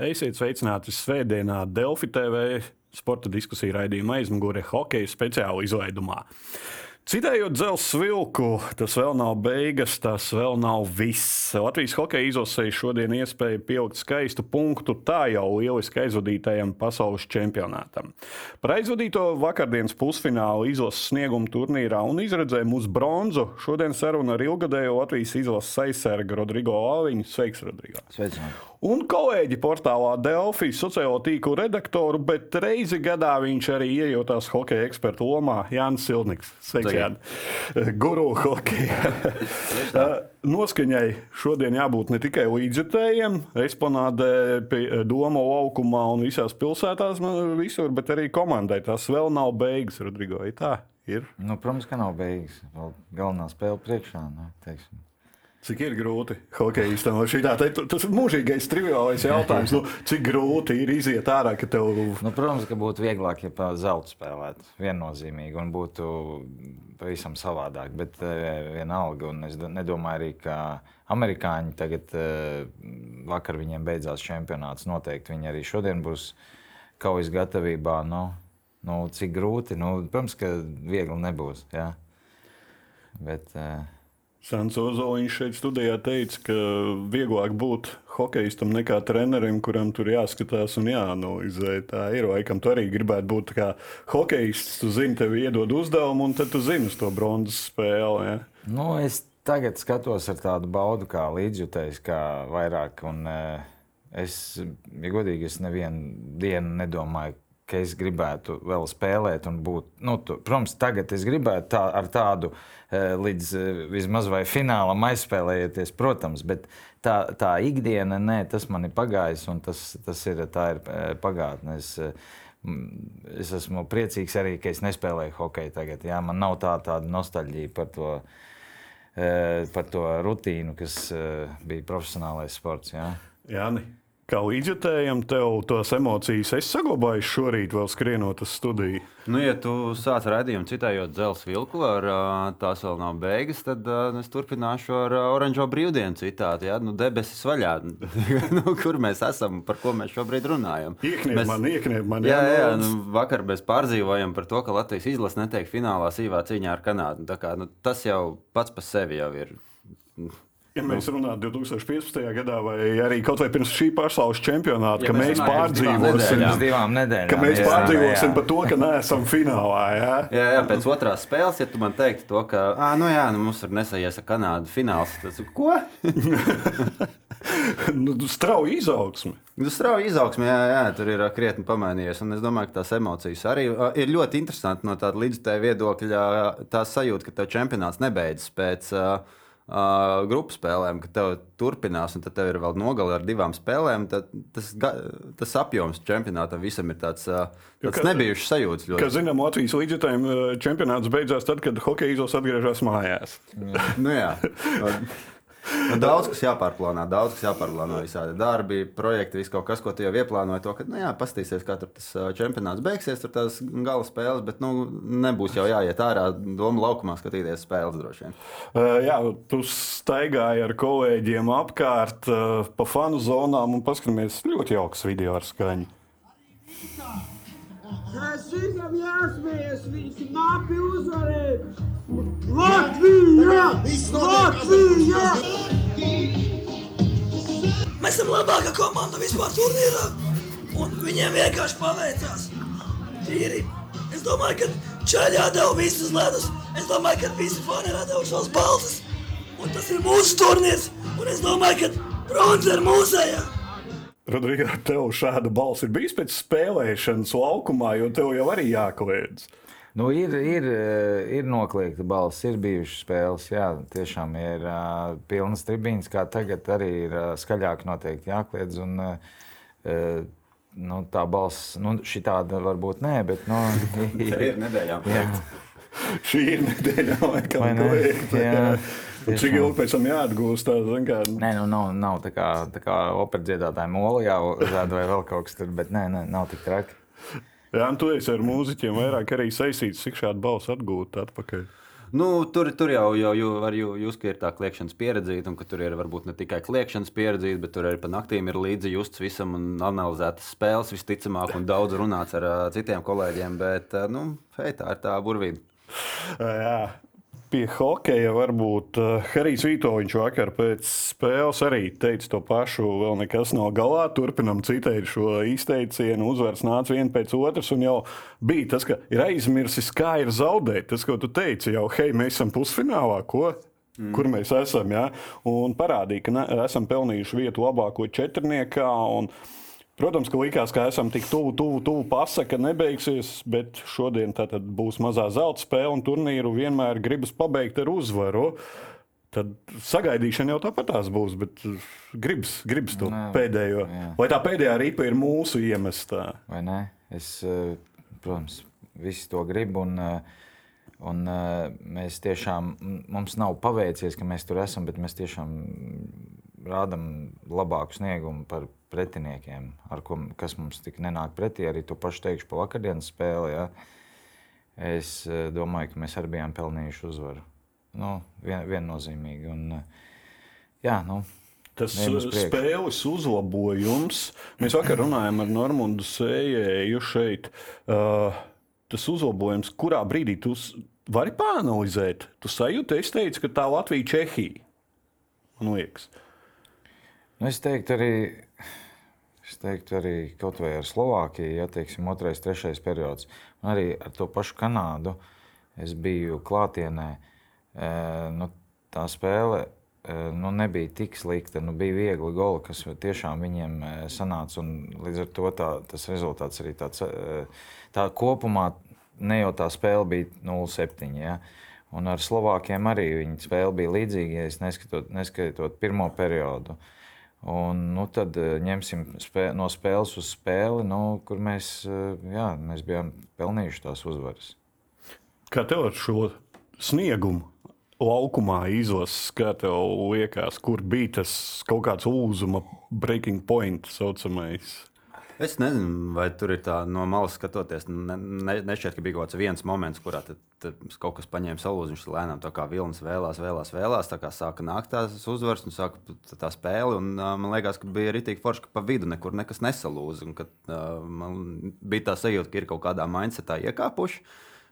Esiet sveicināti Svētdienā Delfi TV sporta diskusiju raidījuma aizmugurē hokeja speciāla izlaidumā. Citējot dzelzceļa vilku, tas vēl nav beigas, tas vēl nav viss. Latvijas hokeja izlasēja šodien iespēju pielikt skaistu punktu tā jau lieliski aizvadītajam pasaules čempionātam. Par aizvadīto vakardienas pusfināla izlases sniegumu turnīrā un izredzēm uz bronzu šodien saruna ar ilgadējo Latvijas izlases aizsargu Rodrigo Alviņu. Sveiks, Rodrigo! Sveicināti! Un kolēģi portālā Delfī, sociālo tīklu redaktoru, bet reizi gadā viņš arī iejūtās hokeja eksperta lomā Jānis Silniks. Sveiks, Jānis! Guru hokeja. Noskaņai šodien jābūt ne tikai līdzjutējiem, eksponādē Doma laukumā un visās pilsētās, visur, bet arī komandai. Tas vēl nav beigas, Rodrigo. Tā ir. Nu, protams, ka nav beigas. Vēl galvenā spēle priekšā. Nu, teiksim. Cik ir grūti hokeistam? Šitā, te, tas ir mūžīgais, triviālais jautājums. Nu, cik grūti ir iziet ārā, ka tev. Nu, protams, ka būtu vieglāk, ja zelta spēlētu viennozīmīgi un būtu pavisam savādāk. Bet uh, vienalga, un es nedomāju arī, ka amerikāņi tagad, uh, vakar viņiem beidzās čempionāts. Noteikti viņi arī šodien būs kaujas gatavībā. Nu, nu, cik grūti? Nu, protams, ka viegli nebūs. Jā. Bet, uh, Sants Ozoliņš šeit studijā teica, ka vieglāk būt hokeistam nekā trenerim, kuram tur jāskatās un jāanalizē. Tā ir. Vai kam tu arī gribētu būt kā hokeists, tu zini, tev iedod uzdevumu, un tad tu zini to bronzas spēli. Ja? Nu, es tagad skatos ar tādu baudu, kā līdzjutējs, kā vairāk. Un, es, ja godīgi, es nevienu dienu nedomāju, ka es gribētu vēl spēlēt un būt. Nu, tu, protams, tagad es gribētu tā, ar tādu eh, līdz eh, vismaz vai finālam aizspēlēties, protams, bet tā, tā ikdiena, nē, tas man ir pagājis un tas, tas ir, ir eh, pagātne. Es, es esmu priecīgs arī, ka es nespēlēju hokeju tagad. Jā, man nav tā, tāda nostalģija par to. Par to rutīnu, kas bija profesionālais sports. Jā, Jāni kā līdzjutējam, tev tos emocijas es saglabāju šorīt, vēl skrienot uz studiju. Nu, ja tu sāc redzējumu citējot dzelzceļa vilku, ar tās vēl nav beigas, tad es turpināšu ar oranžo brīvdienu citātu. Ja? Nu, debesis vaļā, nu, kur mēs esam, par ko mēs šobrīd runājam. Iekniep mēs... man, iekniep man. Jā, jā, jā nu, vakar mēs pārdzīvojam par to, ka Latvijas izlase netiek finālā sīvā cīņā ar Kanādu. Kā, nu, tas jau pats par sevi jau ir Ja mēs runājam 2015. gadā, vai arī kaut vai pirms šī pasaules čempionāta, ja ka mēs, mēs pārdzīvosim, divām nedēļām, ka mēs jā, pārdzīvosim jā. par to, ka neesam finālā. Jā, jā, jā pēc otrās spēles, ja tu man teiktu, to, ka ah, nu jā, nu mums ir nesaies ar Kanādu fināls, tad ko? nu, strauji izaugsme. Nu, strauji izaugsme, jā, jā, tur ir krietni pamainījies. Un es domāju, ka tās emocijas arī ir ļoti interesanti no tāda līdzstēja viedokļa. Tā sajūta, ka tev čempionāts nebeidzas pēc. Uh, uh, grupu spēlēm, ka tev turpinās, un tad tev ir vēl nogale ar divām spēlēm. Tas, tas apjoms čempionātam visam ir tāds, uh, tāds nebijušs sajūts. Ļoti. Kā zinām, Latvijas līdzekļiem čempionāts beidzās tad, kad hokeja izlase atgriežas mājās. nu, jā. Nu, daudz kas jāpārplāno, daudz kas jāpārplāno. Visādi darbi, projekti, viss kaut kas, ko tu jau ieplānoji. To, ka, nu, jā, pastīsies, kā tas čempionāts beigsies, tur tās gala spēles, bet nu, nebūs jau jāiet ārā domu laukumā skatīties spēles droši vien. Uh, jā, tu staigāji ar kolēģiem apkārt uh, pa fanu zonām un paskatāmies ļoti jauks video ar skaņu. Mēs viņam jāsmējas, viņš napi uzvarēja. Latvija! Latvija! Mēs esam labākā komanda vispār turnīrā, un viņiem vienkārši paveicās. Tīri. Es domāju, ka čaļā deva visus ledus. Es domāju, ka visi fani ir devušos balsas. Un tas ir mūsu turnīrs, un es domāju, ka bronza ir mūsējā. Rodrigo, tev šāda balss ir bijusi pēc spēlēšanas laukumā, jo tev jau arī jākliedz. Nu, ir, ir, ir nokliegta balss, ir bijušas spēles. Jā, tiešām ir uh, pilnas tribīnas, kā tagad arī ir uh, skaļāk noteikti jākliedz. Un, uh, nu, tā balss, nu, šī tāda varbūt nē, bet. Nu, ir nedēļā. Jā. Šī ir nedēļa, laikam, Vai Cik ilgi pēc tam jāatgūst? Tā, kā... Nē, nu, nav, nav tā kā, tā kā opera dziedātāja mola jāuzrāda vai vēl kaut kas tur, bet nē, nē nav tik traki. Jā, un tu esi ar mūziķiem vairāk arī saistīts, cik šādu balsu atgūt atpakaļ. Nu, tur, tur jau, jau, jau jūs, ka ir tā kliēšanas pieredze, un ka tur ir varbūt ne tikai kliēšanas pieredze, bet tur arī pa naktīm ir līdzi justs visam un analizētas spēles visticamāk, un daudz runāts ar uh, citiem kolēģiem. Bet, uh, nu, hei, tā ir tā burvība. Jā. Pie hokeja varbūt uh, Harijs Vitovičs vakar pēc spēles arī teica to pašu. Vēl nekas nav galā. Turpinam citēt šo izteicienu. Uzvaras nāca viena pēc otras. Un jau bija tas, ka ir aizmirsis, kā ir zaudēt. Tas, ko tu teici, jau hei, mēs esam pusfinālā. Ko? Mm. Kur mēs esam? Ja? Un parādīja, ka ne, esam pelnījuši vietu labāko četrniekā. Un, Protams, ka likās, ka esam tik tuvu, tuvu, tuvu pasaka, nebeigsies, bet šodien tātad būs mazā zelta spēle un turnīru vienmēr gribas pabeigt ar uzvaru. Tad sagaidīšana jau tāpat tās būs, bet uh, gribas, gribas to Nē, pēdējo. jā. Vai tā pēdējā ripa ir mūsu iemestā? vai ne? Es, eh, protams, visi to grib. Un, eh, un mēs tiešām, mums nav paveicies, ka mēs tur esam, bet mēs tiešām rādām labāku sniegumu par pretiniekiem, ko, kas mums tik nenāk pretī. Arī to pašu teikšu par vakardienas spēli. Ja? Es eh, domāju, ka mēs arī bijām pelnījuši uzvaru. Nu, vien, viennozīmīgi. Un, eh, jā, nu, Tas priekšu. spēles uzlabojums. Mēs vakar runājām ar Normūnu Sējēju šeit. Uh, tas uzlabojums, kurā brīdī tu vari pāanalizēt? Tu sajūti, es teicu, ka tā Latvija, Čehija. Man liekas, Nu, es teiktu, arī, es teiktu arī kaut vai ar Slovākiju, ja teiksim, otrais, trešais periods. Un arī ar to pašu Kanādu es biju klātienē. E, nu, tā spēle e, nu, nebija tik slikta. Nu, bija viegli goli, kas tiešām viņiem e, sanāca. Līdz ar to tā, tas rezultāts arī tāds e, tā kopumā ne jau tā spēle bija 0-7. Ja? Un ar Slovākiem arī viņa spēle bija līdzīga, ja es neskatot, neskaitot pirmo periodu. Un, nu, tad eh, ņemsim spē, no spēles uz spēli, nu, kur mēs, eh, jā, mēs bijām pelnījuši tās uzvaras. kā tev ar šo sniegumu laukumā izlases, kā tev liekas, kur bija tas kaut kāds uzuma breaking point, tā saucamais. Es nezinu, vai tur ir tā no malas skatoties. Ne, ne, nešķiet, ka bija kaut kāds viens moments, kurā tad, tad kaut kas paņēma salūzi. Viņš lēnām tā kā vilnis vēlās, vēlās, vēlās. Tā kā sāka nākt tās uzvaras un sāka tā spēle. Un, man liekas, ka bija arī tik forši, ka pa vidu nekur nekas nesalūza. Un, kad, man bija tā sajūta, ka ir kaut kādā mindsetā iekāpuši.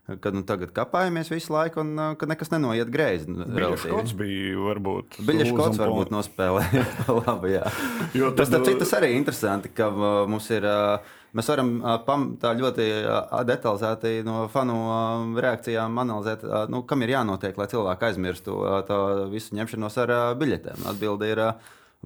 Kad nu, tagad kāpājamies visu laiku, un uh, ka nekas nenoiet greizi. nu, kods bija varbūt. Kods varbūt punkts. nospēlē. Labi, jā. Jo Tas, tad, starp citu, tas arī interesanti, ka uh, mums ir. Uh, Mēs varam pam, tā ļoti detalizēti no fanu reakcijām analizēt, nu, kam ir jānotiek, lai cilvēki aizmirstu to visu ņemšanos ar biļetēm. Atbilde ir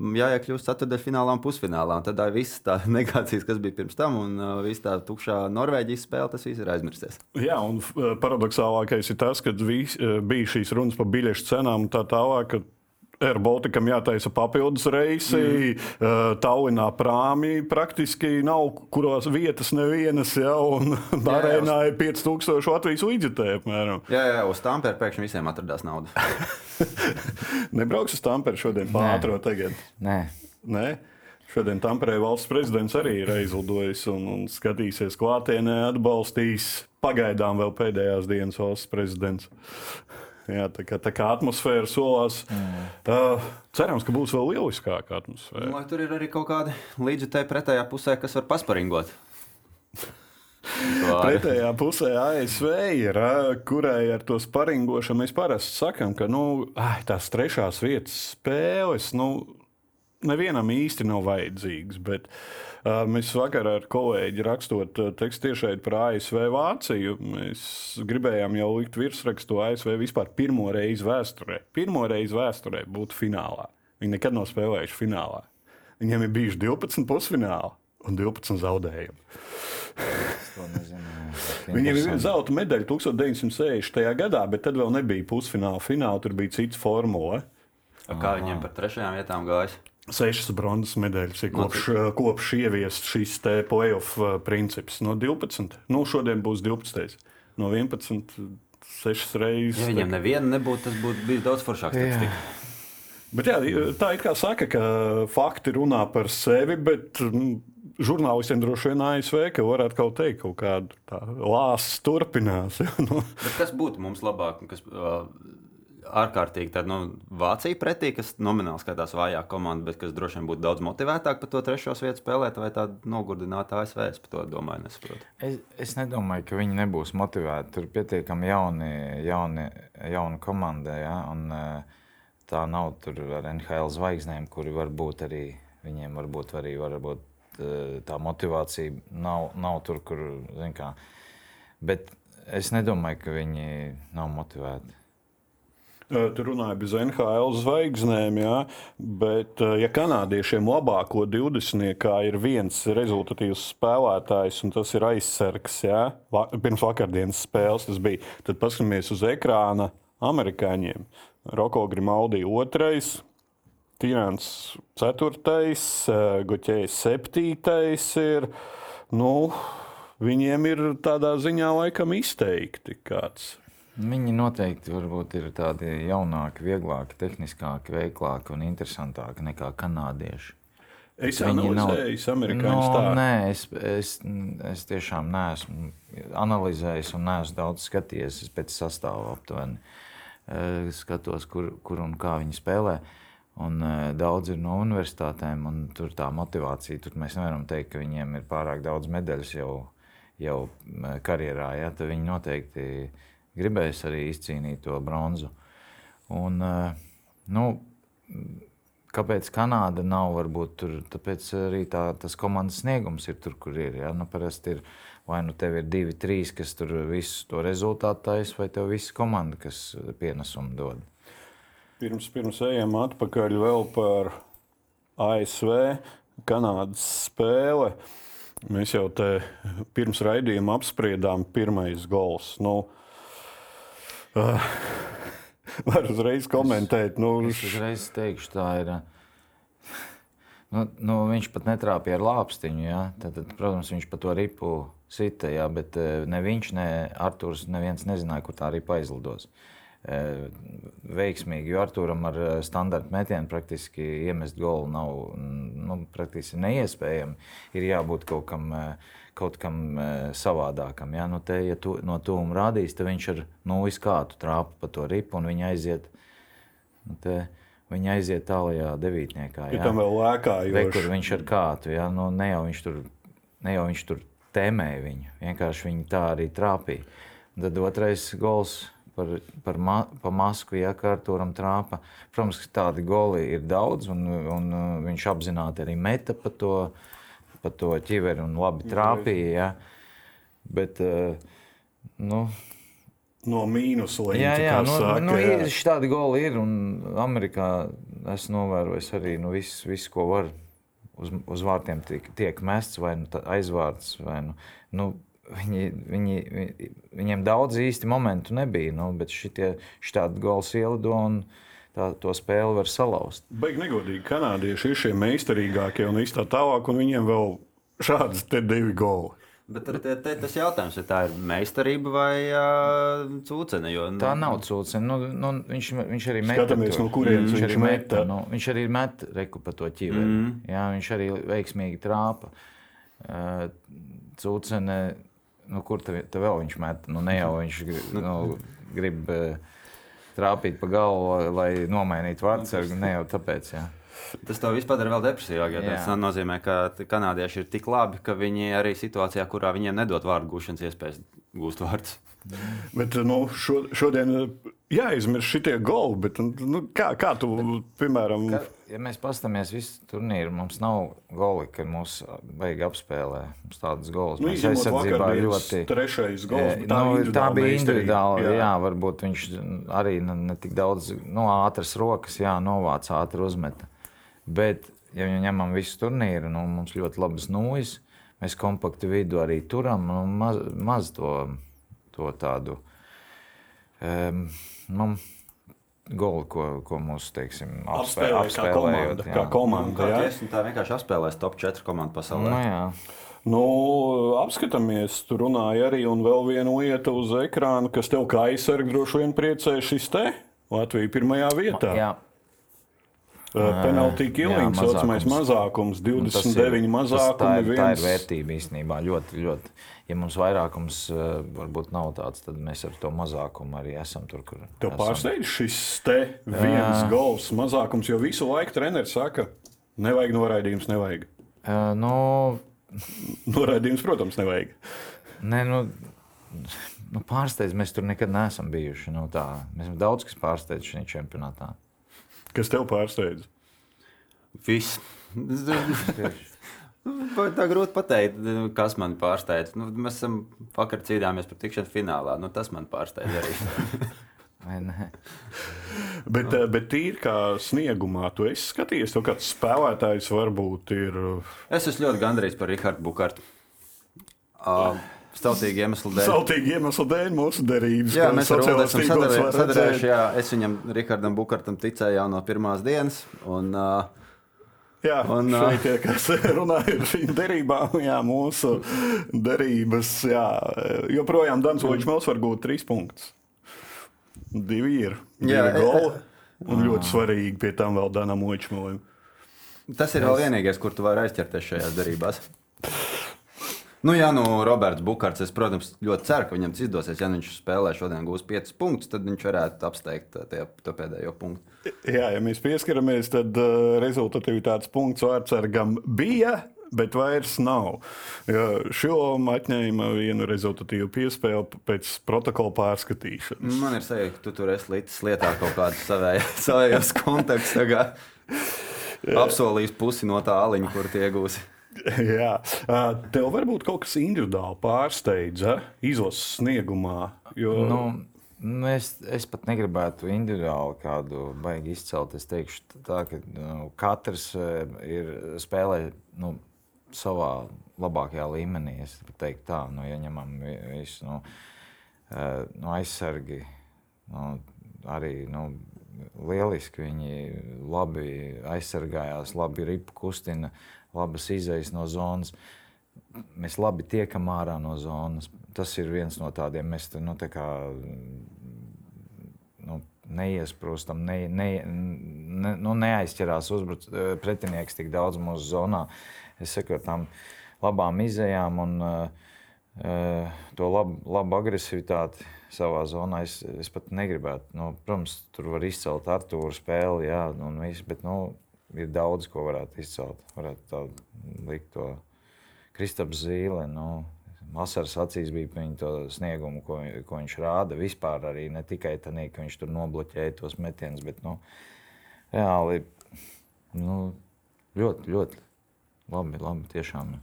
jāiekļūst ceturdaļfinālā un pusfinālā. Un tad uh, viss tā negācijas, kas bija pirms tam, un uh, viss tā tukšā Norvēģijas spēle, tas viss ir aizmirsties. Jā, un uh, paradoxālākais ir tas, ka uh, bija šīs runas par biļešu cenām un tā tālāk. Ka Air Balticam jātaisa papildus reisi, mm. uh, Tallinā prāmi praktiski nav, kuros vietas nevienas, ja, un arēnā ir 5000 Latvijas līdzekļu apmēram. Jā, jā, uz Tampēra pēkšņi visiem atradās nauda. Nebrauks uz Tamperi šodien pātro tagad. Nē, Nē? Šodien Tamperē valsts prezidents arī ir aizlidojis un, un skatīsies klātienē, atbalstīs pagaidām vēl pēdējās dienas valsts prezidents. Jā, tā, kā, tā kā atmosfēra solās. Mm. Uh, cerams, ka būs vēl lieliskāka atmosfēra. Vai tur ir arī kaut kādi līdzekļi pretējā pusē, kas var pasparingot? Pretējā pusē ASV ir, kurai ar to sparingošanu mēs parasti sakām, ka nu, ai, tās trešās vietas spēles nu, nevienam īsti nav vajadzīgas. Bet, uh, mēs vakar ar kolēģi rakstot uh, tekstu tiešai par ASV Vāciju. Mēs gribējām jau likt virsrakstu ASV vispār pirmo reizi vēsturē. Pirmo reizi vēsturē būt finālā. Viņi nekad nav spēlējuši finālā. Viņiem ir bijuši 12 pusfināli un 12 zaudējumi. Viņiem ir Interesanti. zelta medaļa 1960. gadā, bet tad vēl nebija pusfināla. Fināla tur bija cits formula. Kā viņiem par trešajām vietām gājas? Sešas bronzas medaļas ir kopš, kopš ieviest šis te playoff uh, princips. No 12, nu šodien būs 12. No 11, 6 reizes. Ja viņiem neviena nebūtu, tas būtu bijis daudz statistika. Bet jā, tā ir kā saka, ka fakti runā par sevi, bet mm, žurnālistiem droši vien ASV, ka varētu kaut teikt, kaut kāda tā lāsas turpinās. nu. Bet kas būtu mums labāk? un Kas, uh, ārkārtīgi tāda nu, Vācija pretī, kas nomināli skatās vājāk komanda, bet kas droši vien būtu daudz motivētāk par to trešo vietu spēlēt, vai tāda nogurdināta ASV. Es par to domāju, nesaprotu. Es, es nedomāju, ka viņi nebūs motivēti. Tur pietiekami jauni, jauni, jauni komandai. Ja? Un, eh, tā nav tur ar NHL zvaigznēm, kuri varbūt arī viņiem varbūt arī varbūt, eh, tā motivācija nav, nav tur, kur. Kā. Bet es nedomāju, ka viņi nav motivēti. Tu runāji bez NHL zvaigznēm, jā, bet, ja kanādiešiem labāko 20. ir viens rezultatīvs spēlētājs, un tas ir aizsargs, jā, pirms vakardienas spēles tas bija, tad paskatāmies uz ekrāna amerikāņiem. Roko Grimaldi otrais, ceturtais, eh, Guķējs septītais ir. Nu, viņiem ir tādā ziņā laikam izteikti kāds. Viņi noteikti ir tādi jaunāki, vieglāki, tehniskāki, veiklāki un interesantāki nekā kanādieši. Es Viņi nav- analizēju, amerikāņu no, stāstu. Nē, es, es, es tiešām neesmu analizējis un neesmu daudz skatījies. Es pēc sastāvā aptuveni eh, skatos, kur, kur un kā viņi spēlē. Un, uh, daudz ir no universitātēm, un tur tā motivācija. Tur mēs nevaram teikt, ka viņiem ir pārāk daudz medaļas jau, jau eh, karjerā. Ja? Tad viņi noteikti gribēs arī izcīnīt to bronzu. Un, uh, nu, Kāpēc Kanāda nav? Varbūt tur tāpēc arī tā, tas komandas sniegums ir tur, kur ir. Ja? Nu, parasti ir vai nu tev ir divi, trīs, kas tur visu to rezultātu taisa, vai tev viss komanda, kas pienesumu dod. Pirms, pirms ejam atpakaļ vēl par ASV, Kanādas spēli. Mēs jau te pirms raidījuma apspriedām pirmais gols. Nu, uh, var uzreiz komentēt. Nu, Es uzreiz teikšu, tā ir. Nu, nu, viņš pat netrāpīja ar lāpstiņu. Ja? Tad, tad, protams, viņš pa to ripu sita, ja? bet ne viņš, ne Arthurs, neviens nezināja, kur tā ripa aizlidos. Veiksmīgi, jo Arturam ar standarta metienu praktiski iemest golu nav nu, praktiski neiespējami. Ir jābūt kaut kam, eh, kaut kam eh, savādākam. Ja, nu, te, ja tu no tuvuma rādīs, tad viņš ar nulles kātu trāpa pa to ripu un viņa aiziet. Nu, te, Viņa aiziet tālākajā devītniekā. jā. tam vēl lēkājoši. Re, kur viņš ar kātu, ja? nu, ne, jau viņš tur, ne jau viņš tur tēmēja viņu, vienkārši viņa tā arī trāpīja. Un Tad otrais gols par, par ma, pa masku, ja kārturam trāpa. Protams, ka tādi goli ir daudz, un, un uh, viņš apzināti arī meta pa to, pa to ķiveri un labi trāpīja. Ja? Bet, uh, nu, No mīnusa līnijas. Jā, jā, nu, saka, nu, jā. ir, tādi goli ir. Un Amerikā esmu novērojis arī nu, visu, visu, ko var uz, uz vārtiem tiek, tiek mests, vai nu, aizvārds. Vai, nu, nu, viņi, viņi, vi- viņiem daudz īsti momentu nebija, nu, bet šitie, šitādi gols ielido un tā, to spēli var salauzt. Baigi negodīgi. Kanādieši ir šie meistarīgākie un tā tālāk, un viņiem vēl šādas te divi goli. Bet tad te, te, tas jautājums, vai tā ir meistarība vai uh, cūcene? Jo, nu, Tā nav cūcene. Nu, nu, viņš, viņš arī met. Skatāmies, no kurienes viņš arī meta. meta. Nu, viņš arī met reku pa to ķiveri. Mm. Jā, viņš arī veiksmīgi trāpa. Uh, cūcene, nu, kur te, te vēl viņš met? Nu, ne jau viņš grib, nu, grib uh, trāpīt pa galvu, lai, nomainītu vārdsargu. Ne jau tāpēc. Jā. Tas to vispār padara vēl depresīvāk. Tas nozīmē, ka kanādieši ir tik labi, ka viņi arī situācijā, kurā viņiem nedod vārdu gūšanas iespējas, gūst vārdus. Bet nu, šo, šodien jāizmirst šitie goli. Bet, nu, kā, kā tu, piemēram, Ka, ja mēs paskatāmies visu turnīru, mums nav goli, kad mūs vajag apspēlē. Mums tādas golas nu, mēs aizsardzībā ļoti. trešais gols, Jā, bet nu, tā bija individuāli. Jā. jā. varbūt viņš arī ne, ne tik daudz nu, ātras rokas, jā, novāca ātri uzmeta. Bet, ja ņemam visu turnīru, nu, mums ļoti labas nūjas, mēs kompaktu vidu arī turam, nu, maz, maz to, to tādu um, nu, golu, ko, ko mūsu, teiksim, apspē, Apspēlē kā komanda, kā komanda, jā. Jā, tā vienkārši apspēlēs top 4 komandu pasaulē. Nu, jā. Nu, apskatāmies, tur runāja arī un vēl viena lieta uz ekrāna, kas tev kā aizsargs droši vien priecē šis te Latvija pirmajā vietā. Jā. Penaltī kilings, jā, saucamais mazākums, Nu, tas 29 ir- tas- mazākumi. Tā ir, tā ir viens- vērtība īstenībā. Ļoti, ļoti. Ja mums vairākums eh, varbūt nav tāds, tad mēs ar to mazākumu arī esam tur, kur Tev pārsteidz šis te viens gols mazākums, jo visu laiku treneris saka, nevajag noraidījums, nevajag. Uh, nu, Noraidījums, protams, nevajag. ne, nu, nu, pārsteidz, mēs tur nekad neesam bijuši. Nu, tā. mēs esam daudz kas pārsteidz šajā čempionātā. Kas tev pārsteidz? Viss. Tā grūti pateikt, kas man pārsteidz. Nu, mēs esam vakar cīnījāmies par tikšanu finālā. Nu, tas man pārsteidz arī. Bet, eh, bet tīri kā sniegumā, tu esi skatījies, tev kāds spēlētājs varbūt ir. es esmu ļoti gandrīz par Rahardu Bukārtu. Uh, Stautīgi iemeslu dēļ. Saltīgi iemeslu dēļ mūsu derības. Jā, mēs ar sociālajos esam sadarējuši. Jā, es viņam, Rihardam Bukartam, ticēju jau no pirmās dienas. Un, uh, Jā, Un, šeit tie, kas runāja par šīm derībām, jā, mūsu derības, jā, joprojām Dans Vočmels var gūt trīs punktus. Divi ir. Divi Jā, e- goli. Un ļoti svarīgi pie tam vēl Danam Vočmelim. tas ir vēl vienīgais, kur tu vari aizķerties šajās derībās. Nu, jā, nu, Roberts Bukārts, es, protams, ļoti ceru, ka viņam tas izdosies. Ja viņš spēlē šodien gūs 5 punktus, tad viņš varētu apsteigt uh, tie, to pēdējo punktu. Jā, ja mēs pieskaramies, tad uh, rezultatīvitātes punkts vārdsargam bija. Bet vairs nav. Jo Šo atņēma vienu rezultatīvu piespēli pēc protokola pārskatīšanas. Man ir sajūta, ka tu tur esi līdzi lietā kaut kādus savējos kontekstus. Apsolījis pusi no tā aliņa, kur tie iegūsi. Jā, tev varbūt kaut kas individuāli pārsteidza izlases sniegumā. Jo, Nu, nu, es, es pat negribētu individuāli kādu baigi izcelt. Es teikšu, tā, ka nu, katrs ir spēlē nu, savā labākajā līmenī. Es teiktu, tā, nu, ja ņemam vi- visu nu, nu, aizsargi, nu, arī nu, lieliski viņi labi aizsargājās, labi ripu kustina, labas izejas no zonas mēs labi tiekam ārā no zonas. Tas ir viens no tādiem, mēs tur nu, tā kā, nu, neiesprūstam, ne, ne, ne, nu, neaizķerās uzbruc, eh, pretinieks tik daudz mūsu zonā. Es saku ar tām labām izējām un uh, to labu, labu agresivitāti savā zonā. Es, es pat negribētu, nu, protams, tur var izcelt Artūru spēli, jā, un viss, bet nu, ir daudz, ko varētu izcelt. Varētu tā likt to Kristaps Zīle. Nu, Asaras acīs bija viņa to sniegumu, ko, ko viņš rāda. Vispār arī ne tikai tā, ka viņš tur nobloķēja tos metienus, bet nu, reāli nu, ļoti, ļoti labi. labi tiešām.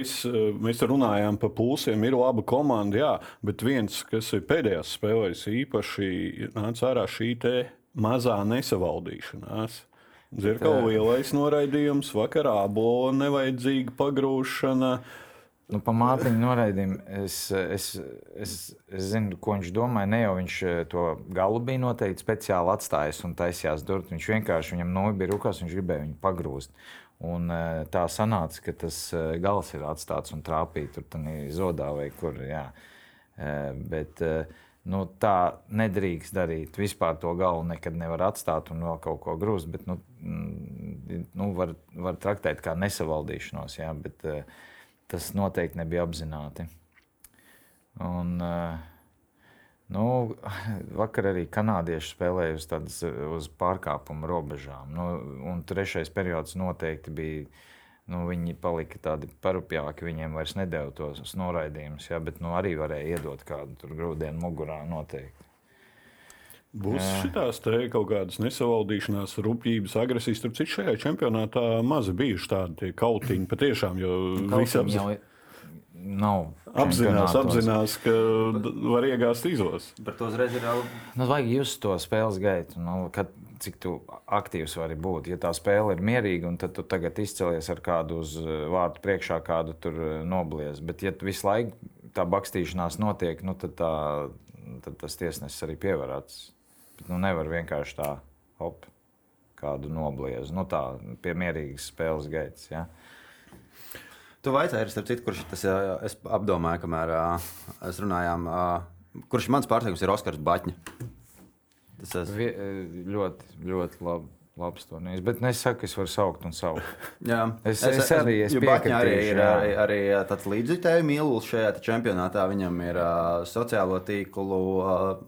Es, eh, mēs runājām par pulsiem, ir laba komanda, jā, bet viens, kas ir pēdējās spēlēs, īpaši nāca ārā šī mazā nesavaldīšanās. Zirkau lielais noraidījums, vakarā abola nevajadzīga pagrūšana. Nu, pa mātiņu noraidījumu es, es, es, es zinu, ko viņš domāja. Ne jau viņš eh, to galu bija noteikti speciāli atstājis un taisījās durvis. Viņš vienkārši viņam noja bija rokās, viņš gribēja viņu pagrūst. Un, eh, tā sanāca, ka tas eh, gals ir atstāts un trāpīja tur zodā vai kur. Jā. Bet, eh, nu, tā nedrīkst darīt. Vispār to galvu nekad nevar atstāt un vēl kaut ko grūst. Bet, nu, mm, nu, var, var traktēt kā nesavaldīšanos. Jā, bet, eh, tas noteikti nebija apzināti. Un, eh, nu, vakar arī kanādieši spēlēja uz, tādas, uz pārkāpumu robežām. Nu, un trešais periods noteikti bija. Nu, viņi palika tādi parupjāki, viņiem vairs nedēļa tos noraidījumus, ja, bet nu, arī varēja iedot kādu tur grūdienu mugurā noteikti. Būs šitās te kaut kādas nesavaldīšanās, rūpības, agresijas. Tur citu šajā čempionātā maz bijuši tādi kautiņi patiešām, jo visi jau nav apzinās, apzinās, ka var iegāzt izos. Par to uzreiz ir jau. Nu, vajag just to spēles gaitu, nu, kad, cik tu aktīvs vari būt. Ja tā spēle ir mierīga, tad tu tagad izcelies ar kādu uz eh, vārtu priekšā, kādu tur eh, noblies. Bet, ja visu laiku tā bakstīšanās notiek, nu, tad, tā, tad tas tiesnesis arī pievarās. Bet nu, nevar vienkārši tā, hop, kādu nobliez. Nu, tā pie mierīgas spēles gaitas. Ja? Tu vaicāji, starp citu, kurš tas jā, es apdomāju, kamēr es runājām, kurš mans pārsteigums ir Oskars Batņa. Tas es, Vi- Ļoti, ļoti labi. labs turnīrs. Bet nu, es saku, es varu saukt un saukt. Jā, Es- es arī, es jo Baņa arī piekritīšu, ir arī, arī tāds līdzjutēju mīlulis šajā čempionātā. Viņam ir uh, sociālo tīklu uh,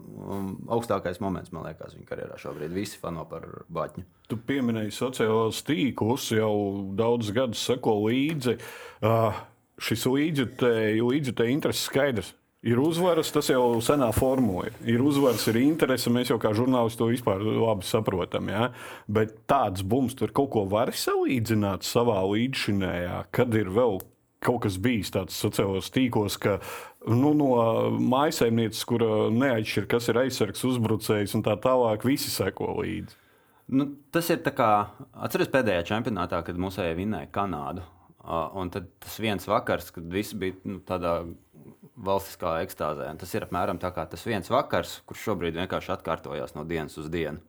augstākais moments, man liekas, viņa karjerā šobrīd. Visi fano par Baņu. Tu pieminēji sociālos tīklus, jau daudzus gadus seko līdzi. Uh, šis līdzjutēju līdzjutēju intereses skaidrs. Ir uzvaras, tas jau senā formulē. Ir uzvaras, ir interese. Mēs jau kā žurnālisti to vispār labi saprotam. Ja? Bet tāds bums, tur kaut ko var salīdzināt savā līdzšinējā, kad ir vēl kaut kas bijis tāds sociālos tīklos, ka nu, no mājsaimnieces, kura neatšķir, kas ir aizsargs, uzbrucējs un tā tālāk, visi seko līdzi. Nu, tas ir tā kā, atceries pēdējā čempionātā, kad mūsēji vinnēja Kanādu. Uh, un tad tas viens vakars, kad visi bija nu, tādā valstiskā ekstāzē. Un tas ir apmēram tā kā tas viens vakars, kurš šobrīd vienkārši atkārtojas no dienas uz dienu.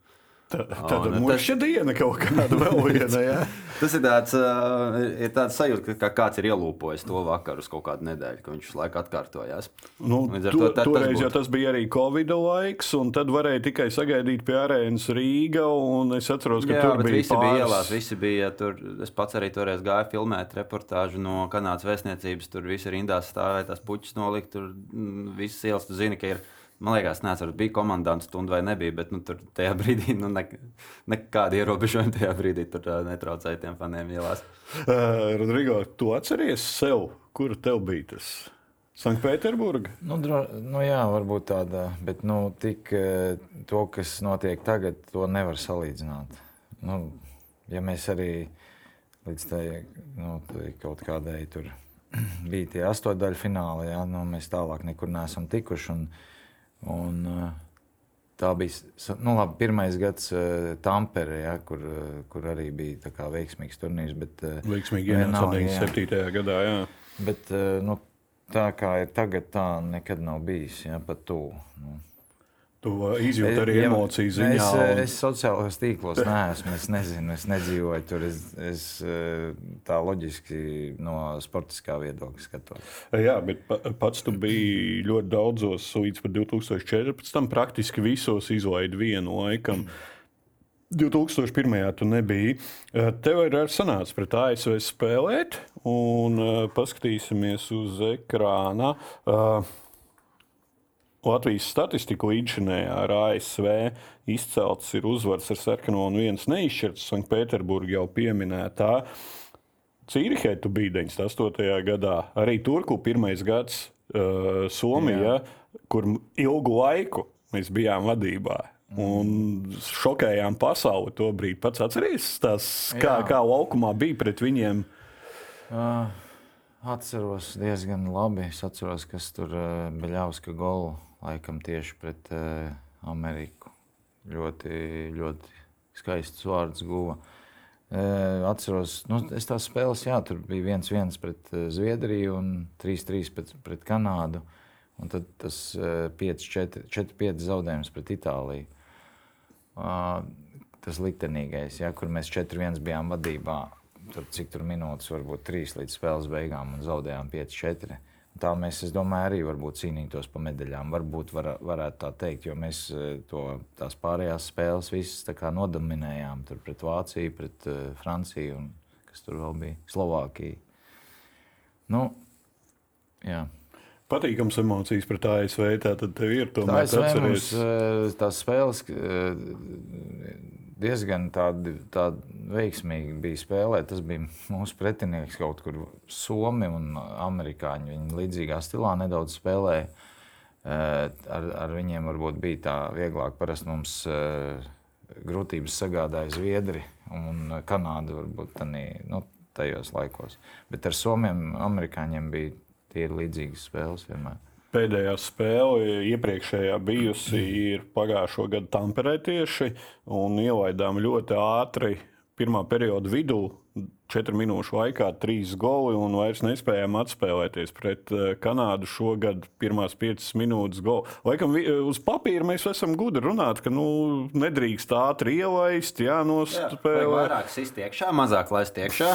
Tā, tāda nu, mūža diena kaut kāda vēl viena. Ja? Tas ir tāds, uh, ir tāds sajūta, ka kā kāds ir ielūpojis to vakaru uz kaut kādu nedēļu, ka viņš laiku atkārtojās. Nu, Līdz ar to, to tā- tas toreiz būtu. jau tas bija arī Covid laiks, un tad varēja tikai sagaidīt pie arēnas Rīgā. un Es atceros, ka Jā, tur bija visi bija pāris- ielās, visi bija tur. Es pats arī toreiz gāju filmēt reportāžu no Kanādas vēstniecības. Tur viss rindās stāvēja, tās puķis nolikt. Tur mm, visas ielas, tu zini, ka ir. Man liekas, nezinu, bija komandants stunda vai nebija, bet nu, tur tajā brīdī nu, ne, nekāda ierobežojuma tajā brīdī tur ā, netraucēja tiem faniem ielās. Uh, Rodrigo, tu atceries sev, kur tev bija tas? Sanktpēterburga. Nu, nu, jā, varbūt tāda, bet nu, tik, to, kas notiek tagad, to nevar salīdzināt. Nu, ja mēs arī līdz tai, nu, tai kaut kādai tur bija tie astotdaļu fināli, jā, nu, mēs tālāk nekur neesam tikuši. Un, un, eh, tā bija nu, labi, pirmais gads uh, Tampere, ja, kur, eh, kur arī bija kā veiksmīgs turnīrs. Bet, eh, Veiksmīgi ienāca vienalga, jā. 97. gadā. Jā. Bet eh, nu, tā kā ir tagad, tā nekad nav bijis. Ja, pat tuvu. Nu. Tu uh, izjūti arī Ja- emociju ziņā. Es, un- es sociālajos tīklos neesmu. Es nezinu, es nedzīvoju tur. Es, es eh, tā loģiski no sportiskā viedokļa skatos. Jā, bet pa- pats tu biji ļoti daudzos, līdz pat 2014. praktiski visos izlaidi vienu laikam. 2001. tu nebija. Eh, Tev ir arī sanācis pret ASV spēlēt, un eh, paskatīsimies uz ekrāna. Eh, Latvijas statistika līdzinējā ar ASV izcelts ir uzvars ar sarkano un viens neizšķirts. Sanktpēterburgā jau pieminētā. Cīrihē tu biji 98. gadā, arī Turku pirmais gads uh, Somijā, kur ilgu laiku mēs bijām vadībā. Un šokējām pasauli to brīdi. Pats atceries, tās, kā, Jā. kā laukumā bija pret viņiem. Uh, atceros diezgan labi. Es atceros, kas tur uh, Beļāvska golu laikam tieši pret uh, Ameriku. Ļoti, ļoti skaists vārds guva. Uh, atceros, nu, es tās spēles, jā, tur bija viens viens pret uh, Zviedriju un 3-3 pret, pret Kanādu. Un tad tas uh, 4-5 zaudējums pret Itāliju. Uh, tas liktenīgais, ja, kur mēs 4-1 bijām vadībā. Tur, cik tur minūtes, varbūt 3 līdz spēles beigām, un zaudējām 5-4. Tā mēs, es domāju, arī varbūt cīnītos par medaļām. Varbūt var, varētu tā teikt, jo mēs eh, to, tās pārējās spēles visas tā nodominējām. Tur pret Vāciju, pret uh, Franciju un kas tur vēl bija Slovākiju. Nu, jā. Patīkams emocijas pret ASV. Tā tad ir Tā tomēr atceries. mums, eh, tās spēles diezgan tādi, tādi veiksmīgi bija spēlēt. Tas bija mūsu pretinieks kaut kur Somija un Amerikāņi. Viņi līdzīgā stilā nedaudz spēlēja. Eh, Ar, ar viņiem varbūt bija tā vieglāk. Parasti mums eh, grūtības sagādāja Zviedri un Kanāda varbūt tanī, nu, tajos laikos. Bet ar Somiem, Amerikāņiem bija tie līdzīgas spēles vienmēr. Pēdējā spēle, iepriekšējā bijusi, ir pagājušo gadu Tamperē tieši, un ielaidām ļoti ātri pirmā perioda vidū četru minūšu laikā trīs goli un vairs nespējām atspēlēties pret eh, Kanādu šogad. Pirmās piecas minūtes goli. Laikam eh, uz papīra mēs esam gudri runāt, ka nu, nedrīkst ātri ielaist, jānospēlē. vairāk sist iekšā, mazāk laist iekšā.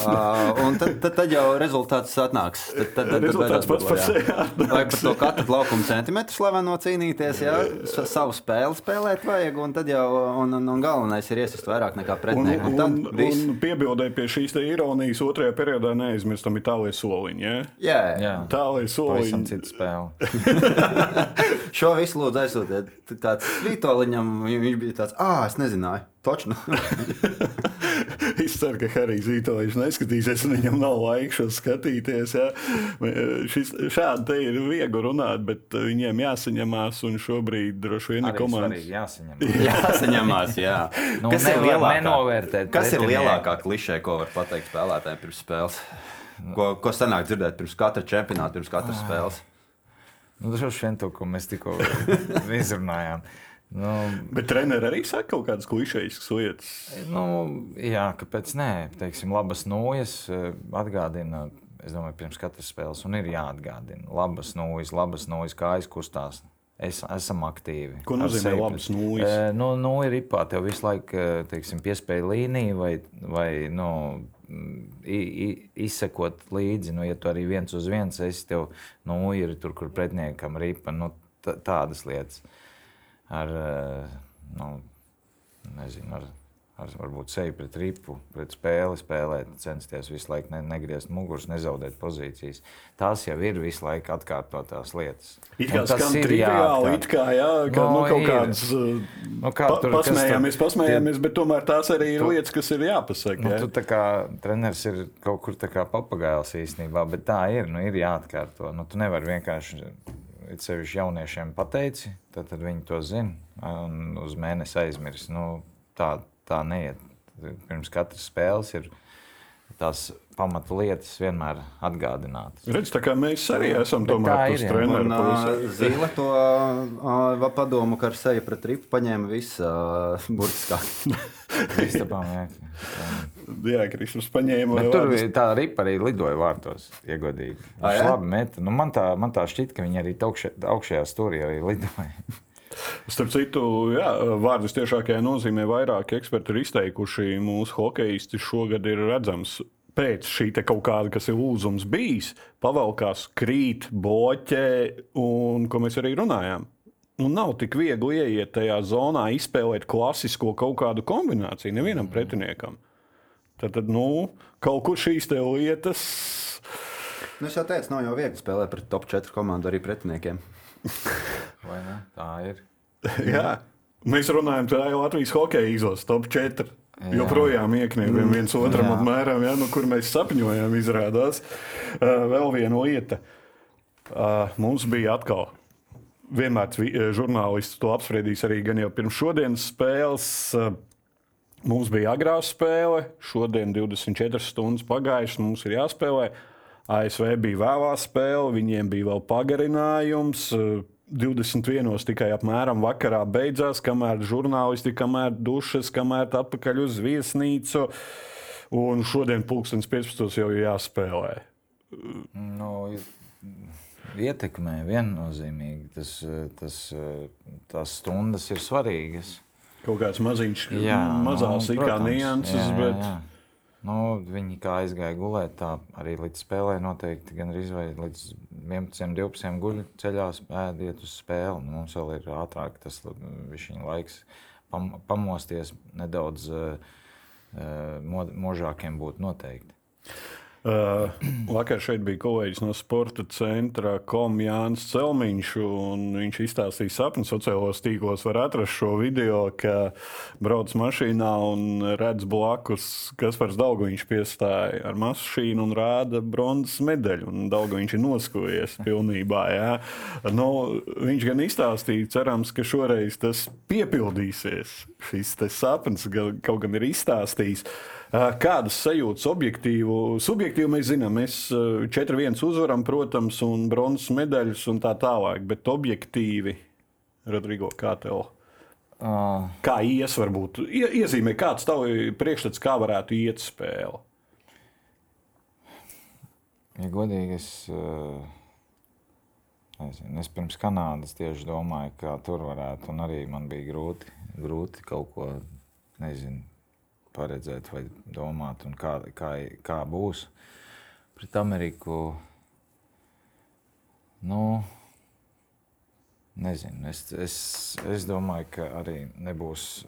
Un tad, tad, tad jau rezultāts atnāks. Tad, tad, tad, Rezultāts pats par sevi Vajag par to katru laukumu centimetru slaveno cīnīties, jā, sa- savu spēli spēlēt vajag, un tad jau, un, un, un galvenais ir iesist vairāk nekā un piebildēji pie šīs te ironijas, otrajā periodā neaizmirstam itālijas soliņu. Ja? Jā, Jā, Tālāk pavisam soliņš. cita spēle. šo visu lūdzu aizsūtiet. Tāds vītoliņam, viņš bija tāds, ah, es nezināju. Točnu. Es ceru, ka Harijs Zītoļs neskatīsies, un viņam nav laika šo skatīties. Ja? Šis, šādi te ir viegli runāt, bet viņiem jāsaņemās, un šobrīd droši vien ir Arī komandas. svarīgi jāsaņem. Jāsaņemās, jā. Nu, kas ir lielākā, kas ir lielākā klišē, ko var pateikt spēlētājiem pirms spēles? Ko, ko sanāk dzirdēt pirms katra čempionāta, pirms katras spēles? Nu, droši vien to, ko mēs tikko izrunājām. Nu, Bet treneris arī saka kaut kādas klišejas lietas. nu, jā, kāpēc nē? Teiksim, labas nūjas eh, atgādina. Es domāju, pirms katras spēles un ir jāatgādina. Labas nūjas, labas nūjas, kājas kustās. Es, esam aktīvi. Ko nozīmē pret- nūjas? Eh, Nu, nu, ir ripā, tev visu laiku eh, teiksim, piespēja līniju vai, vai nu, i- i- izsekot līdzi. Nu, ja tu arī viens uz viens esi, tev nu, ir tur, kur pretiniekam ripa. Nu, tādas lietas ar, eh, nu, nezinu, ar, ar varbūt seju pret ripu, pret spēli spēlēt, censties visu laiku ne, negriezt muguras, nezaudēt pozīcijas. Tās jau ir visu laiku atkārtotās lietas. It kā tas ir triviāli, it kā jā, ka, Nu, nu, kaut ir. kādas uh, Nu, kā pa, tur, pasmējāmies, tur- pasmējāmies, bet tomēr tās arī ir Tu- lietas, kas ir jāpasaka. Nu, jā. tu kā treneris ir kaut kur tā kā papagailis īstenībā, bet tā ir. Nu, ir jāatkārto. Nu, tu nevari vienkārši it sevišķi jauniešiem pateici, tad, tad viņi to zina un uz mēnesi aizmirs. Nu, tā, tā neiet. Pirms katras spēles ir tās pamatu lietas vienmēr atgādinātas. Redz, tā kā mēs arī esam tomēr pusē. uh, Zīle to uh, padomu, ka ar seju pret ripu paņēma visu uh, burtiskā. Istabām, jā. Kristus paņēma Bet tur bija tā ripa arī lidoja vārtos, iegodīgi. Ah, Viņš jā? labi meta. Nu, man, tā, man tā šķiet, ka viņi arī augšē, augšējā stūrī arī lidoja. Starp citu, jā, vārdus tiešākajā nozīmē vairāki eksperti ir izteikuši. Mūsu hokeisti šogad ir redzams. Pēc šī kaut kāda, kas ir lūzums bijis, pavalkās krīt, bloķē, un ko mēs arī runājām. Nu, nav tik viegli ieiet tajā zonā, izspēlēt klasisko kaut kādu kombināciju nevienam pretiniekam. Tad, tad nu, kaut kur šīs te lietas Nu, es jau teicu, nav jau viegli spēlēt pret top 4 komandu arī pretiniekiem. Vai ne? Tā ir. Jā. Mēs runājam par Latvijas hokeja izlases top 4. Jā. Joprojām iekniebjam viens otram Jā. apmēram, ja, nu, kur mēs sapņojam, izrādās. Uh, vēl viena lieta. Uh, mums bija atkal. Vienmēr žurnālisti to apspriedīs arī gan jau pirms šodienas spēles. Uh, Mums bija agrā spēle, šodien 24 stundas pagājušas, mums ir jāspēlē. ASV bija vēlā spēle, viņiem bija vēl pagarinājums. eh, 21. tikai apmēram vakarā beidzās, kamēr žurnālisti, kamēr dušas, kamēr atpakaļ uz viesnīcu. Un šodien, pulkstenis 15. jau ir jāspēlē. Nu, ietekmē viennozīmīgi. Tas, tas, tās stundas ir svarīgas. Kaut kāds maziņš, Jā, mazās nu, protams. nianses, Jā, jā, bet jā. Nu, viņi kā aizgāja gulēt, tā arī līdz spēlē noteikti gan arī līdz 11, 12 guļu ceļā ēdiet uz spēli. Nu, mums vēl ir ātrāk tas laiks pam, pamosties nedaudz uh, uh, možākiem būt noteikti. Uh, vakar šeit bija kolēģis no sporta centra, Kom Jānis Celmiņš. un Viņš izstāstīja sapni sociālajos tīklos. Var atrast šo video, ka brauc mašīnā un redz blakus, kas par daudz viņš piestāja ar mašīnu un rāda bronzas medaļu. Viņš ir noskojies pilnībā. Jā. Nu, viņš gan izstāstīja, cerams, ka šoreiz tas piepildīsies. Šis sapnis kaut gan ir izstāstījis. Uh, Kādas sajūtas objektīvu, subjektīvi mēs zinām, mēs uh, 4-1 uzvaram, protams, un bronzas medaļas un tā tālāk, bet objektīvi, Rodrigo, kā tev? Uh, Kā ies, varbūt Ie, iezīmē, kāds tev priekšstats, kā varētu iet spēle? Ja godīgi, es, eh, nezinu, es pirms Kanādas tieši domāju, kā tur varētu. Un arī man bija grūti, grūti kaut ko nezinu, paredzēt vai domāt, un kā, kā, kā būs. Pret Ameriku. Nu, nezinu, es, es, es domāju, ka arī nebūs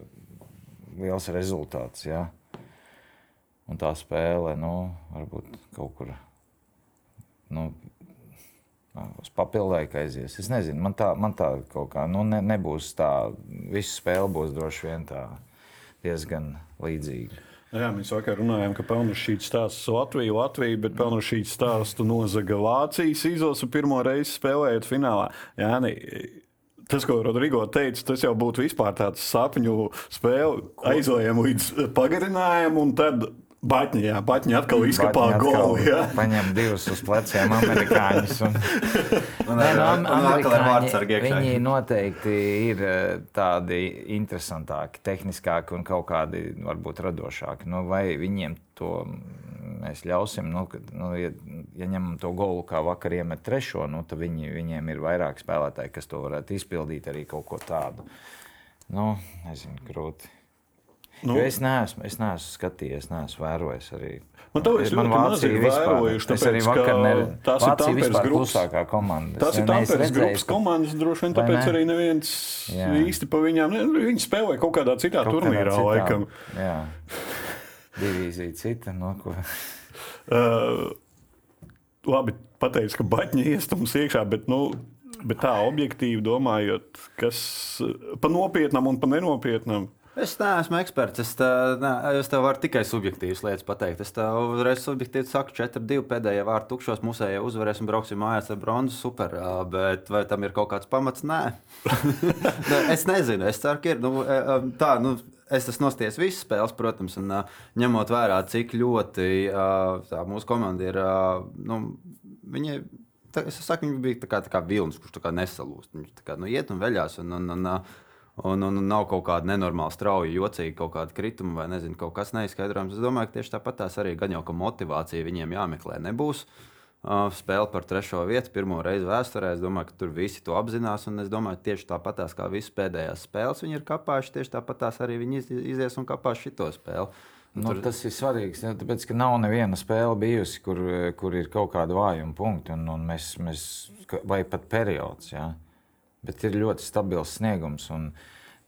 liels rezultāts. Ja? Un tā spēle, nu, varbūt kaut kur nu, uz papildinājumu aizies. Es nezinu, man tā, man tā kaut kā nu, ne, nebūs tā. Visa spēle būs droši vien tā diezgan līdzīga. Jā, mēs vakar runājām, ka Pelnušķīts stāsts Latviju, Latviju, bet Pelnušķīts stāstu nozaga Vācijas izlase pirmo reizi spēlējot finālā. Jā, ne, tas, ko Rodrigo teica, tas jau būtu vispār tāds sapņu spēle. Aizojam līdz pagarinājumam, un tad Baņķi, jā, Baņķi atkal izkapā golu. Paņem divus uz pleciem amerikāņus. Un... Un Nē, ar- nu, un amerikāņi. Viņi noteikti ir eh, tādi interesantāki, tehniskāki un kaut kādi varbūt radošāki. Nu, vai viņiem to mēs ļausim? Nu, kad, nu, ja, ja ņemam to golu, kā vakar iemet trešo, nu, tad viņi, viņiem ir vairāk spēlētāji, kas to varētu izpildīt arī kaut ko tādu. Nu, nezinu, grūti. Nu. Nu, jo es neesmu, es neesmu skatījies, neesmu vērojis arī. Man tāpēc Man ļoti maz Vācija ir vērojuši, Es arī tāpēc, vakar ka neredzu. tās ir Vācija Tamperes grupas. komanda. Tas Es ir Tamperes grupas komandas, droši vien tāpēc ne? arī neviens Jā. īsti pa viņām. Ne, viņi spēlē kaut kādā citā Kaut turnīrā, citā- laikam. Jā, divīzija cita. No, ko... Uh, labi, pateicu, ka baņķi iestums iekšā, bet, nu, bet tā objektīvi domājot, kas pa nopietnam un pa nenopietnam. Es neesmu eksperts. Es, tā, nē, es tev varu tikai subjektīvas lietas pateikt. Es tev uzreiz subjektīvi saku, 4-2 pēdējā vārta tukšos musējā uzvarēs un brauksim mājās ar bronzu. Super. Bet vai tam ir kaut kāds pamats? Nē. Es nezinu. Es ceru, ka ir. Nu, tā, nu, es esmu nosties visas spēles, protams, un ņemot vērā, cik ļoti tā, mūsu komanda ir. Nu, viņi, tā, es saku, viņi bija tā kā, tā kā vilnis, kurš nesalūst. Viņš tā kā nu, iet un veļās. Un, un, un, Un, un, nav kaut kāda nenormāla, strauja, jocīga kaut kāda krituma vai nezinu, kaut kas neizskaidrojams. Es domāju, ka tieši tāpat tās arī gan jau ka motivācija viņiem jāmeklē nebūs. Uh, spēle par trešo vietu, pirmo reizi vēsturē. Es domāju, ka tur visi to apzinās. Un es domāju, ka tieši tāpat tās kā visas pēdējās spēles viņi ir kapājuši, tieši tāpat tās arī viņi iz- izies un kapās šito spēli. Nu, tur- tas ir svarīgs. Ja, tāpēc, ka nav neviena spēle bijusi, kur, kur ir kaut kāda vājuma punkta, un, un mēs, mēs, vai pat periods. Ja? Bet ir ļoti stabils sniegums. Un,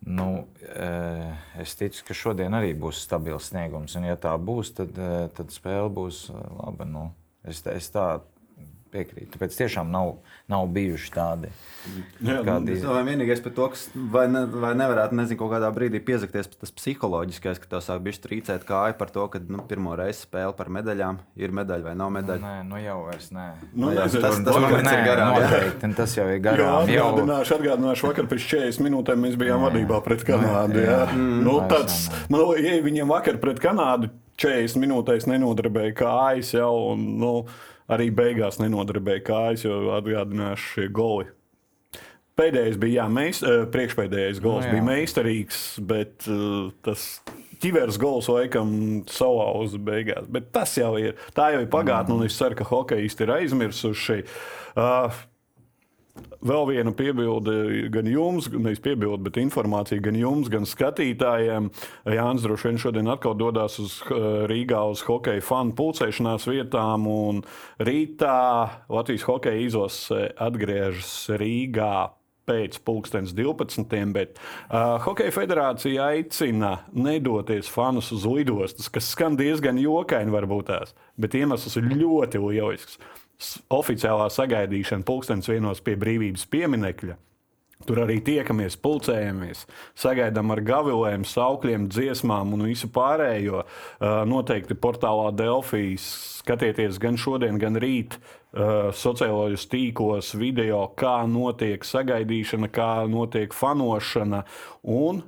nu, eh, es ticu, ka šodien arī būs stabils sniegums. Un, ja tā būs, tad, eh, tad spēle būs eh, laba. Nu, es, es tā piekrītu. Tāpēc tiešām nav, nav bijuši tādi. Jā, Kādi- Es domāju, vienīgais par to, kas vai, ne, vai nevarētu, nezinu, kaut kādā brīdī piezakties tas psiholoģiskais, ka tev sāk bišķi trīcēt kāju par to, ka nu, pirmo reizi spēle par medaļām ir medaļa vai nav medaļa. Nē, nu jau vairs nē. Nu, jā, nezinu, tas- tas vakar- moments ir Nē, garām, noteikti, tas jau ir Jā, garām. Jau, atgādināšu, atgādināšu, vakar pēc 40 minūtēm mēs bijām vadībā pret Kanādu. Jā. jā. Nu, Mm. tāds, man liekas, ja viņiem vakar pret Kanādu 40 minūtēs nenodarbēja kājas jau, un nu, arī beigās nenodarbēja kājas, jo atgādināšu šie goli. Pēdējais bija jā, meist, eh, priekšpēdējais gols Nu, jā. bija meistarīgs, bet uh, tas ķivers gols laikam savāza beigās. Bet tas jau ir. Tā jau ir pagātne, un es ceru, ka hokeisti ir aizmirsuši. Uh, Vēl viena piebilde gan jums, nevis piebilde, bet informācija gan jums, gan skatītājiem. Jānis droši vien šodien atkal dodas uz eh, Rīgā uz hokeja fanu pulcēšanās vietām, un rītā Latvijas hokeja izlase atgriežas Rīgā pēc pulkstenes 12. Bet uh, Hokeja federācija aicina nedoties fanus uz lidostas, kas skan diezgan jokaini, varbūt tās, bet iemesls ir ļoti lielisks. Oficiālā sagaidīšana pulkstenes vienos pie brīvības pieminekļa. Tur arī tiekamies, pulcējamies, sagaidām ar gavilēm, saukļiem, dziesmām un visu pārējo. Uh, Noteikti portālā Delfijas skatieties gan šodien, gan rīt uh, sociālajos tīklos video, kā notiek sagaidīšana, kā notiek fanošana. Un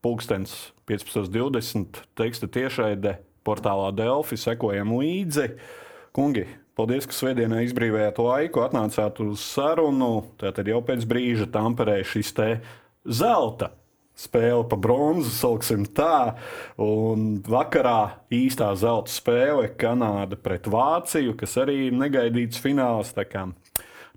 pulkstenis 15.20. teksta tiešraide portālā Delfi, sekojam līdzi. Kungi, paldies, ka svētdienā izbrīvējāt laiku, atnācāt uz sarunu. Tātad jau pēc brīža tamperē šis te zelta spēle pa bronzu, sauksim tā. Un vakarā īstā zelta spēle Kanāda pret Vāciju, kas arī ir negaidīts fināls.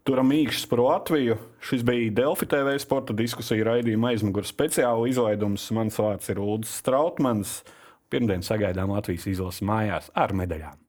Turam īkšķis par Latviju. Šis bija Delfi TV sporta diskusija raidījuma aizmugurē speciāla izlaidums. Mans vārds ir Ulrichs Strautmans. Pirmdien sagaidām Latvijas izlases mājās ar medaļām.